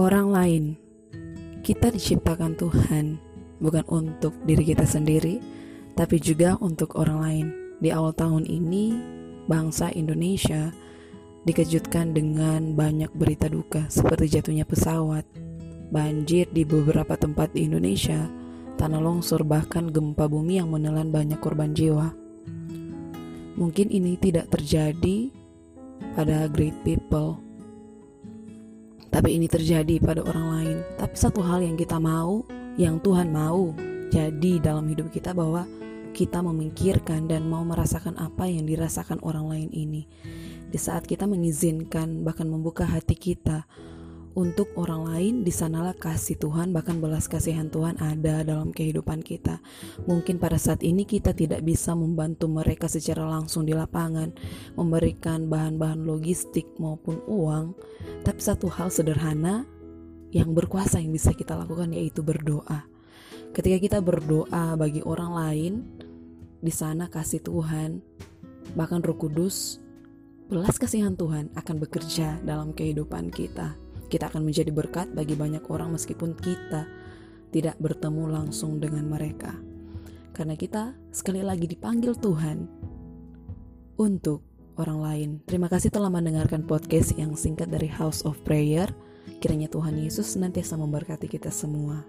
orang lain. Kita diciptakan Tuhan bukan untuk diri kita sendiri, tapi juga untuk orang lain. Di awal tahun ini, bangsa Indonesia dikejutkan dengan banyak berita duka seperti jatuhnya pesawat, banjir di beberapa tempat di Indonesia, tanah longsor bahkan gempa bumi yang menelan banyak korban jiwa. Mungkin ini tidak terjadi pada great people, tapi ini terjadi pada orang lain. Tapi satu hal yang kita mau, yang Tuhan mau jadi dalam hidup kita bahwa kita memikirkan dan mau merasakan apa yang dirasakan orang lain ini. Di saat kita mengizinkan bahkan membuka hati kita untuk orang lain di sanalah kasih Tuhan bahkan belas kasihan Tuhan ada dalam kehidupan kita. Mungkin pada saat ini kita tidak bisa membantu mereka secara langsung di lapangan, memberikan bahan-bahan logistik maupun uang, tapi satu hal sederhana yang berkuasa yang bisa kita lakukan yaitu berdoa. Ketika kita berdoa bagi orang lain, di sana kasih Tuhan, bahkan Roh Kudus, belas kasihan Tuhan akan bekerja dalam kehidupan kita. Kita akan menjadi berkat bagi banyak orang meskipun kita tidak bertemu langsung dengan mereka. Karena kita sekali lagi dipanggil Tuhan untuk orang lain. Terima kasih telah mendengarkan podcast yang singkat dari House of Prayer. Kiranya Tuhan Yesus senantiasa memberkati kita semua.